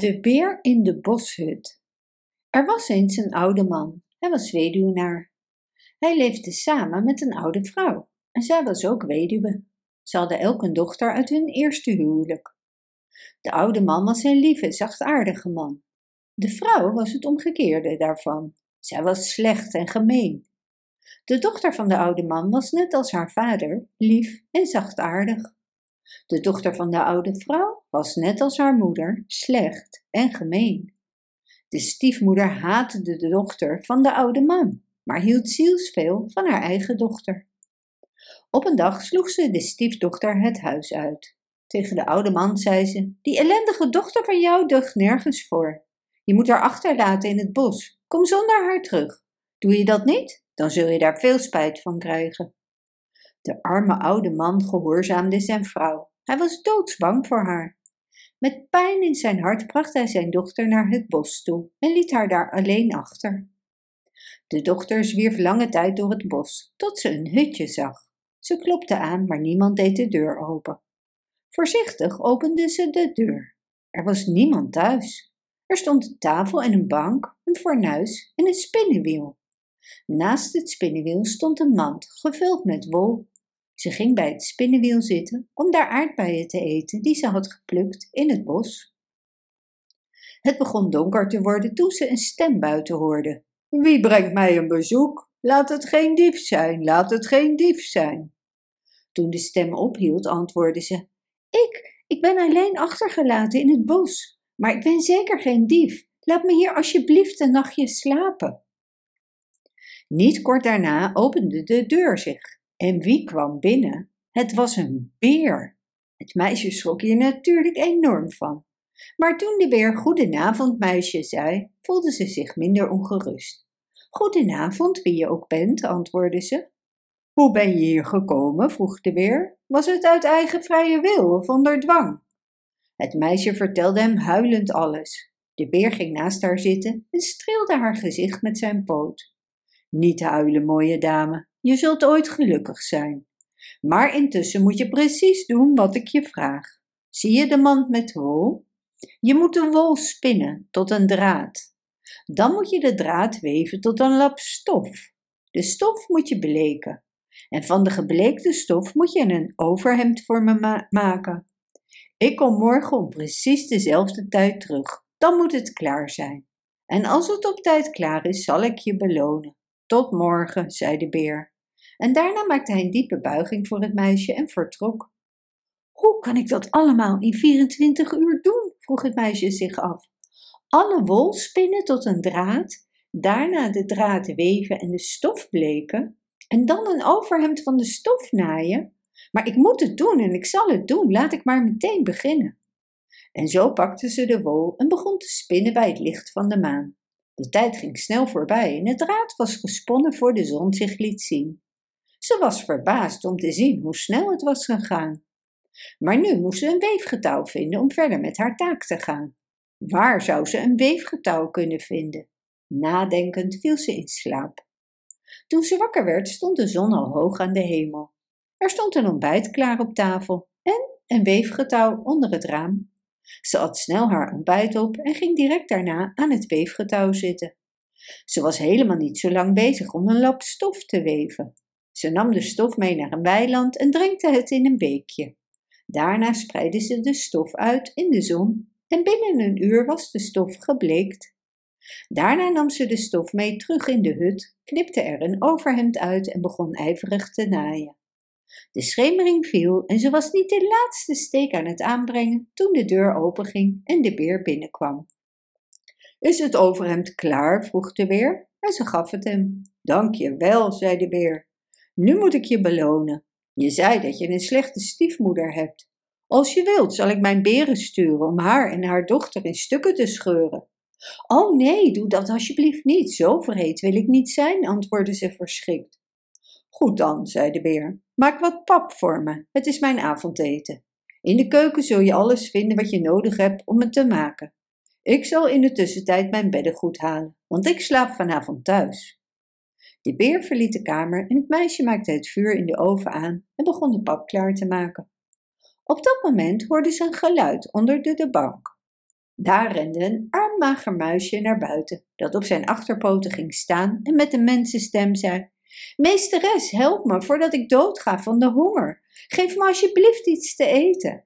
De beer in de boshut. Er was eens een oude man. Hij was weduwnaar. Hij leefde samen met een oude vrouw. En zij was ook weduwe. Ze hadden elk een dochter uit hun eerste huwelijk. De oude man was een lieve, zachtaardige man. De vrouw was het omgekeerde daarvan. Zij was slecht en gemeen. De dochter van de oude man was net als haar vader, lief en zachtaardig. De dochter van de oude vrouw was net als haar moeder slecht en gemeen. De stiefmoeder haatte de dochter van de oude man, maar hield zielsveel van haar eigen dochter. Op een dag sloeg ze de stiefdochter het huis uit. Tegen de oude man zei ze: Die ellendige dochter van jou deugt nergens voor. Je moet haar achterlaten in het bos. Kom zonder haar terug. Doe je dat niet, dan zul je daar veel spijt van krijgen. De arme oude man gehoorzaamde zijn vrouw. Hij was doodsbang voor haar. Met pijn in zijn hart bracht hij zijn dochter naar het bos toe en liet haar daar alleen achter. De dochter zwierf lange tijd door het bos, tot ze een hutje zag. Ze klopte aan, maar niemand deed de deur open. Voorzichtig opende ze de deur. Er was niemand thuis. Er stond een tafel en een bank, een fornuis en een spinnenwiel. Naast het spinnenwiel stond een mand gevuld met wol. Ze ging bij het spinnenwiel zitten om daar aardbeien te eten die ze had geplukt in het bos. Het begon donker te worden toen ze een stem buiten hoorde. Wie brengt mij een bezoek? Laat het geen dief zijn, laat het geen dief zijn. Toen de stem ophield, antwoordde ze: Ik, ik ben alleen achtergelaten in het bos, maar ik ben zeker geen dief. Laat me hier alsjeblieft een nachtje slapen. Niet kort daarna opende de deur zich. En wie kwam binnen? Het was een beer. Het meisje schrok hier natuurlijk enorm van. Maar toen de beer goedenavond meisje zei, voelde ze zich minder ongerust. Goedenavond, wie je ook bent, antwoordde ze. Hoe ben je hier gekomen? vroeg de beer. Was het uit eigen vrije wil of onder dwang? Het meisje vertelde hem huilend alles. De beer ging naast haar zitten en streelde haar gezicht met zijn poot. Niet huilen, mooie dame, je zult ooit gelukkig zijn. Maar intussen moet je precies doen wat ik je vraag. Zie je de mand met wol? Je moet de wol spinnen tot een draad. Dan moet je de draad weven tot een lap stof. De stof moet je bleken. En van de gebleekte stof moet je een overhemd voor me maken. Ik kom morgen om precies dezelfde tijd terug. Dan moet het klaar zijn. En als het op tijd klaar is, zal ik je belonen. Tot morgen, zei de beer. En daarna maakte hij een diepe buiging voor het meisje en vertrok. Hoe kan ik dat allemaal in 24 uur doen? vroeg het meisje zich af. Alle wol spinnen tot een draad, daarna de draad weven en de stof bleken, en dan een overhemd van de stof naaien. Maar ik moet het doen en ik zal het doen, laat ik maar meteen beginnen. En zo pakte ze de wol en begon te spinnen bij het licht van de maan. De tijd ging snel voorbij en het draad was gesponnen voor de zon zich liet zien. Ze was verbaasd om te zien hoe snel het was gegaan. Maar nu moest ze een weefgetouw vinden om verder met haar taak te gaan. Waar zou ze een weefgetouw kunnen vinden? Nadenkend viel ze in slaap. Toen ze wakker werd, stond de zon al hoog aan de hemel. Er stond een ontbijt klaar op tafel en een weefgetouw onder het raam. Ze at snel haar ontbijt op en ging direct daarna aan het weefgetouw zitten. Ze was helemaal niet zo lang bezig om een lap stof te weven. Ze nam de stof mee naar een weiland en drinkte het in een beekje. Daarna spreidde ze de stof uit in de zon en binnen een uur was de stof gebleekt. Daarna nam ze de stof mee terug in de hut, knipte er een overhemd uit en begon ijverig te naaien. De schemering viel en ze was niet de laatste steek aan het aanbrengen toen de deur openging en de beer binnenkwam. Is het overhemd klaar? vroeg de beer en ze gaf het hem. Dank je wel, zei de beer. Nu moet ik je belonen. Je zei dat je een slechte stiefmoeder hebt. Als je wilt, zal ik mijn beren sturen om haar en haar dochter in stukken te scheuren. Oh nee, doe dat alsjeblieft niet. Zo verheet wil ik niet zijn, antwoordde ze verschrikt. Goed dan, zei de beer. Maak wat pap voor me. Het is mijn avondeten. In de keuken zul je alles vinden wat je nodig hebt om het te maken. Ik zal in de tussentijd mijn beddengoed halen, want ik slaap vanavond thuis. De beer verliet de kamer en het meisje maakte het vuur in de oven aan en begon de pap klaar te maken. Op dat moment hoorde ze een geluid onder de, de bank. Daar rende een arm mager muisje naar buiten, dat op zijn achterpoten ging staan en met een mensenstem zei: Meesteres, help me voordat ik doodga van de honger. Geef me alsjeblieft iets te eten.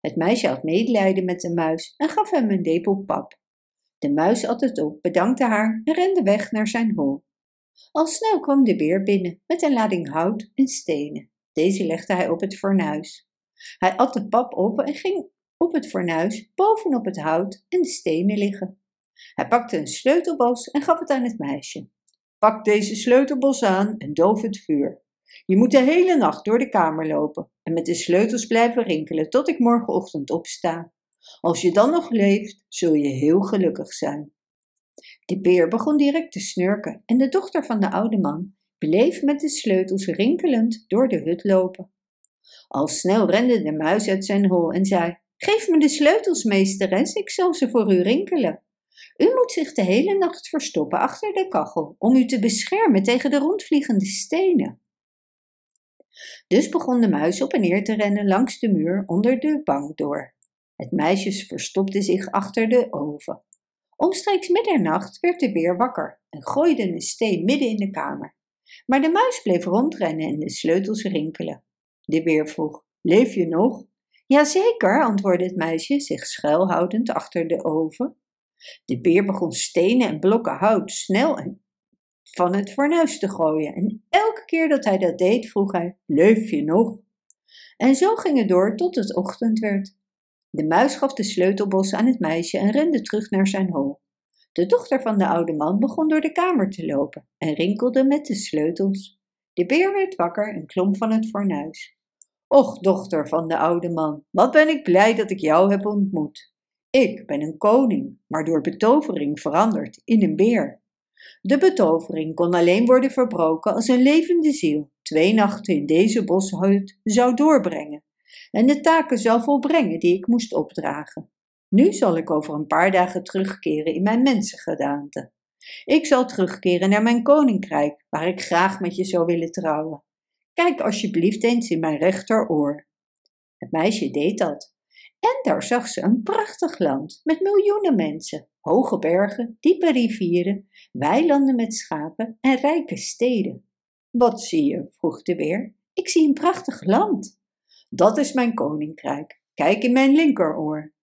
Het meisje had medelijden met de muis en gaf hem een lepel pap. De muis at het op, bedankte haar en rende weg naar zijn hol. Al snel kwam de beer binnen met een lading hout en stenen. Deze legde hij op het fornuis. Hij at de pap op en ging op het fornuis bovenop het hout en de stenen liggen. Hij pakte een sleutelbos en gaf het aan het meisje. Pak deze sleutelbos aan en doof het vuur. Je moet de hele nacht door de kamer lopen en met de sleutels blijven rinkelen tot ik morgenochtend opsta. Als je dan nog leeft, zul je heel gelukkig zijn. De beer begon direct te snurken en de dochter van de oude man bleef met de sleutels rinkelend door de hut lopen. Al snel rende de muis uit zijn hol en zei: Geef me de sleutels, meesteres, ik zal ze voor u rinkelen. U moet zich de hele nacht verstoppen achter de kachel om u te beschermen tegen de rondvliegende stenen. Dus begon de muis op en neer te rennen langs de muur onder de bank door. Het meisje verstopte zich achter de oven. Omstreeks middernacht werd de beer wakker en gooide een steen midden in de kamer. Maar de muis bleef rondrennen en de sleutels rinkelen. De beer vroeg: Leef je nog? Jazeker, antwoordde het meisje, zich schuilhoudend achter de oven. De beer begon stenen en blokken hout snel van het fornuis te gooien. En elke keer dat hij dat deed, vroeg hij: Leef je nog? En zo ging het door tot het ochtend werd. De muis gaf de sleutelbos aan het meisje en rende terug naar zijn hol. De dochter van de oude man begon door de kamer te lopen en rinkelde met de sleutels. De beer werd wakker en klom van het fornuis. Och, dochter van de oude man, wat ben ik blij dat ik jou heb ontmoet. Ik ben een koning, maar door betovering veranderd in een beer. De betovering kon alleen worden verbroken als een levende ziel twee nachten in deze boshut zou doorbrengen en de taken zou volbrengen die ik moest opdragen. Nu zal ik over een paar dagen terugkeren in mijn mensengedaante. Ik zal terugkeren naar mijn koninkrijk, waar ik graag met je zou willen trouwen. Kijk alsjeblieft eens in mijn rechteroor. Het meisje deed dat. En daar zag ze een prachtig land met miljoenen mensen, hoge bergen, diepe rivieren, weilanden met schapen en rijke steden. Wat zie je? vroeg de beer. Ik zie een prachtig land. Dat is mijn koninkrijk. Kijk in mijn linkeroor.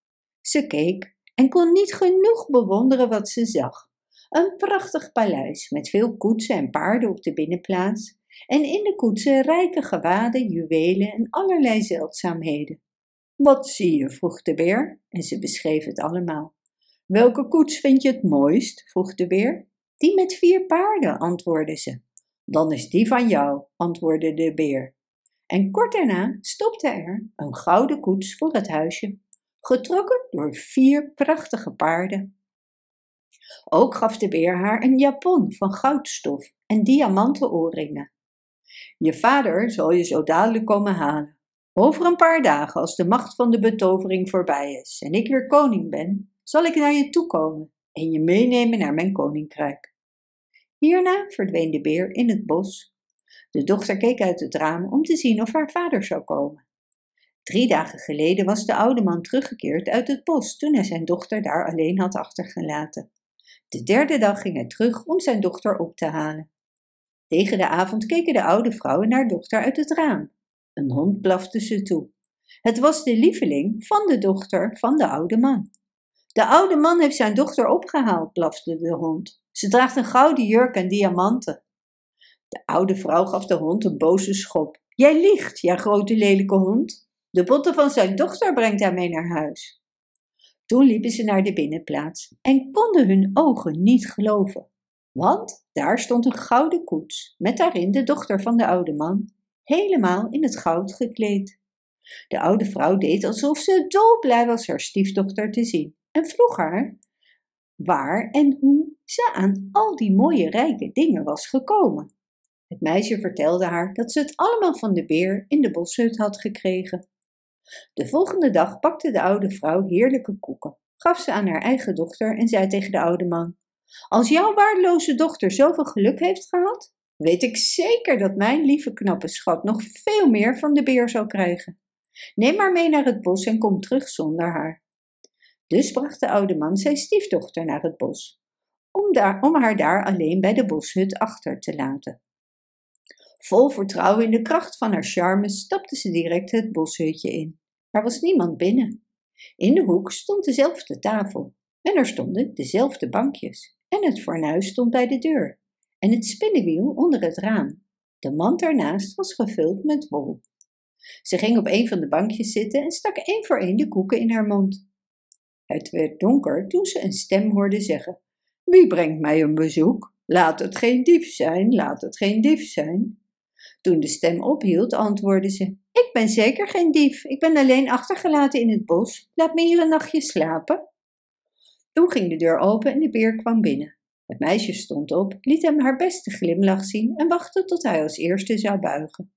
Ze keek en kon niet genoeg bewonderen wat ze zag. Een prachtig paleis met veel koetsen en paarden op de binnenplaats en in de koetsen rijke gewaden, juwelen en allerlei zeldzaamheden. Wat zie je? vroeg de beer en ze beschreef het allemaal. Welke koets vind je het mooist? vroeg de beer. Die met vier paarden, antwoordde ze. Dan is die van jou, antwoordde de beer. En kort daarna stopte er een gouden koets voor het huisje, getrokken door vier prachtige paarden. Ook gaf de beer haar een japon van goudstof en diamanten oorringen. Je vader zal je zo dadelijk komen halen. Over een paar dagen, als de macht van de betovering voorbij is en ik weer koning ben, zal ik naar je toe komen en je meenemen naar mijn koninkrijk. Hierna verdween de beer in het bos. De dochter keek uit het raam om te zien of haar vader zou komen. Drie dagen geleden was de oude man teruggekeerd uit het bos toen hij zijn dochter daar alleen had achtergelaten. De derde dag ging hij terug om zijn dochter op te halen. Tegen de avond keken de oude vrouw en haar dochter uit het raam. Een hond blafte ze toe. Het was de lieveling van de dochter van de oude man. De oude man heeft zijn dochter opgehaald, blafte de hond. Ze draagt een gouden jurk en diamanten. De oude vrouw gaf de hond een boze schop. Jij liegt, jij grote lelijke hond. De botten van zijn dochter brengt hij mee naar huis. Toen liepen ze naar de binnenplaats en konden hun ogen niet geloven. Want daar stond een gouden koets, met daarin de dochter van de oude man, helemaal in het goud gekleed. De oude vrouw deed alsof ze dolblij was haar stiefdochter te zien en vroeg haar waar en hoe ze aan al die mooie rijke dingen was gekomen. Het meisje vertelde haar dat ze het allemaal van de beer in de boshut had gekregen. De volgende dag pakte de oude vrouw heerlijke koeken, gaf ze aan haar eigen dochter en zei tegen de oude man: Als jouw waardeloze dochter zoveel geluk heeft gehad, weet ik zeker dat mijn lieve knappe schat nog veel meer van de beer zal krijgen. Neem maar mee naar het bos en kom terug zonder haar. Dus bracht de oude man zijn stiefdochter naar het bos, om, om haar daar alleen bij de boshut achter te laten. Vol vertrouwen in de kracht van haar charme stapte ze direct het boshutje in. Er was niemand binnen. In de hoek stond dezelfde tafel en er stonden dezelfde bankjes en het fornuis stond bij de deur en het spinnenwiel onder het raam. De mand daarnaast was gevuld met wol. Ze ging op een van de bankjes zitten en stak één voor één de koeken in haar mond. Het werd donker toen ze een stem hoorde zeggen: Wie brengt mij een bezoek? Laat het geen dief zijn, laat het geen dief zijn. Toen de stem ophield, antwoordde ze: Ik ben zeker geen dief. Ik ben alleen achtergelaten in het bos. Laat me hier een nachtje slapen. Toen ging de deur open en de beer kwam binnen. Het meisje stond op, liet hem haar beste glimlach zien en wachtte tot hij als eerste zou buigen.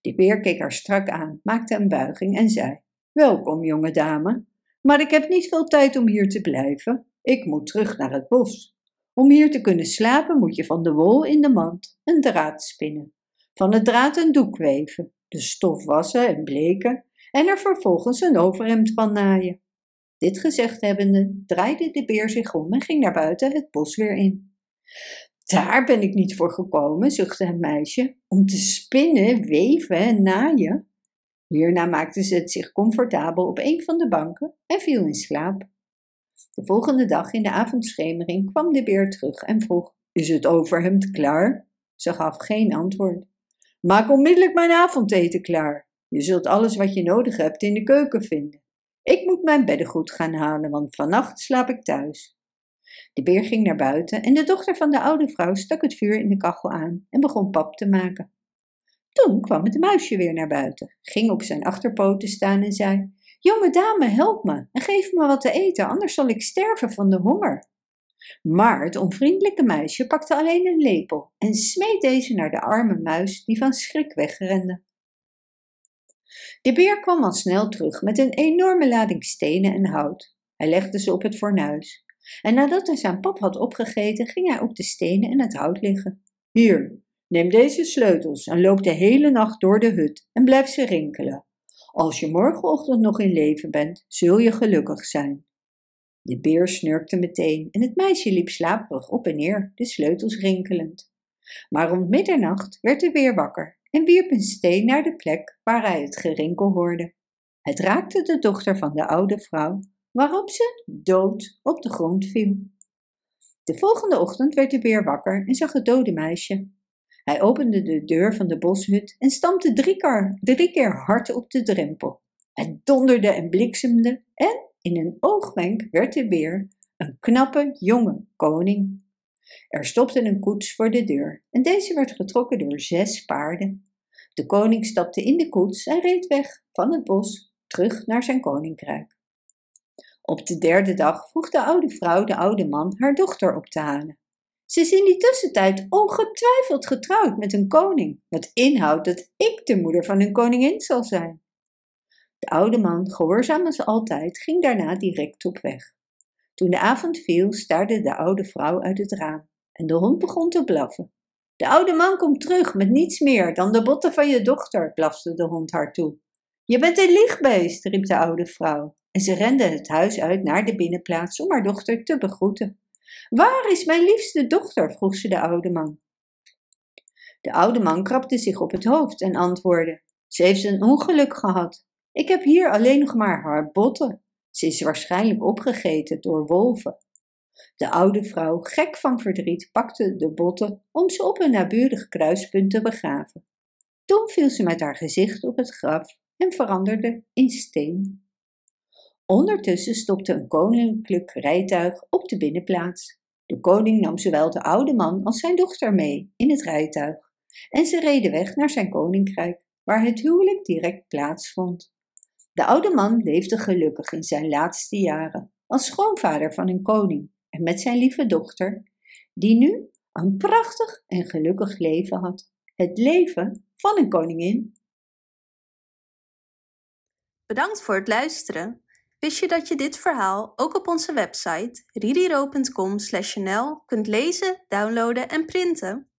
De beer keek haar strak aan, maakte een buiging en zei: Welkom, jonge dame, maar ik heb niet veel tijd om hier te blijven. Ik moet terug naar het bos. Om hier te kunnen slapen moet je van de wol in de mand een draad spinnen, van het draad een doek weven, de stof wassen en bleken en er vervolgens een overhemd van naaien. Dit gezegd hebbende, draaide de beer zich om en ging naar buiten het bos weer in. Daar ben ik niet voor gekomen, zuchtte het meisje, om te spinnen, weven en naaien. Hierna maakte ze het zich comfortabel op een van de banken en viel in slaap. De volgende dag in de avondschemering kwam de beer terug en vroeg: Is het overhemd klaar? Ze gaf geen antwoord. Maak onmiddellijk mijn avondeten klaar. Je zult alles wat je nodig hebt in de keuken vinden. Ik moet mijn beddengoed gaan halen, want vannacht slaap ik thuis. De beer ging naar buiten en de dochter van de oude vrouw stak het vuur in de kachel aan en begon pap te maken. Toen kwam het muisje weer naar buiten, ging op zijn achterpoten staan en zei: Jonge dame, help me en geef me wat te eten, anders zal ik sterven van de honger. Maar het onvriendelijke meisje pakte alleen een lepel en smeet deze naar de arme muis die van schrik wegrende. De beer kwam al snel terug met een enorme lading stenen en hout. Hij legde ze op het fornuis. En nadat hij zijn pap had opgegeten, ging hij op de stenen en het hout liggen. Hier, neem deze sleutels en loop de hele nacht door de hut en blijf ze rinkelen. Als je morgenochtend nog in leven bent, zul je gelukkig zijn. De beer snurkte meteen en het meisje liep slaperig op en neer, de sleutels rinkelend. Maar rond middernacht werd de beer wakker en wierp een steen naar de plek waar hij het gerinkel hoorde. Het raakte de dochter van de oude vrouw, waarop ze dood op de grond viel. De volgende ochtend werd de beer wakker en zag het dode meisje. Hij opende de deur van de boshut en stampte drie keer, drie keer hard op de drempel. Het donderde en bliksemde en in een oogwenk werd de beer een knappe, jonge koning. Er stopte een koets voor de deur en deze werd getrokken door zes paarden. De koning stapte in de koets en reed weg van het bos terug naar zijn koninkrijk. Op de derde dag vroeg de oude vrouw de oude man haar dochter op te halen. Ze is in die tussentijd ongetwijfeld getrouwd met een koning, wat inhoudt dat ik de moeder van hun koningin zal zijn. De oude man, gehoorzaam als altijd, ging daarna direct op weg. Toen de avond viel, staarde de oude vrouw uit het raam en de hond begon te blaffen. De oude man komt terug met niets meer dan de botten van je dochter, blafte de hond haar toe. Je bent een liegbeest, riep de oude vrouw. En ze rende het huis uit naar de binnenplaats om haar dochter te begroeten. Waar is mijn liefste dochter? vroeg ze de oude man. De oude man krabde zich op het hoofd en antwoordde: Ze heeft een ongeluk gehad. Ik heb hier alleen nog maar haar botten. Ze is waarschijnlijk opgegeten door wolven. De oude vrouw, gek van verdriet, pakte de botten om ze op een naburig kruispunt te begraven. Toen viel ze met haar gezicht op het graf en veranderde in steen. Ondertussen stopte een koninklijk rijtuig op de binnenplaats. De koning nam zowel de oude man als zijn dochter mee in het rijtuig en ze reden weg naar zijn koninkrijk, waar het huwelijk direct plaatsvond. De oude man leefde gelukkig in zijn laatste jaren als schoonvader van een koning en met zijn lieve dochter, die nu een prachtig en gelukkig leven had. Het leven van een koningin. Bedankt voor het luisteren. Wist je dat je dit verhaal ook op onze website ririro.com/nl kunt lezen, downloaden en printen?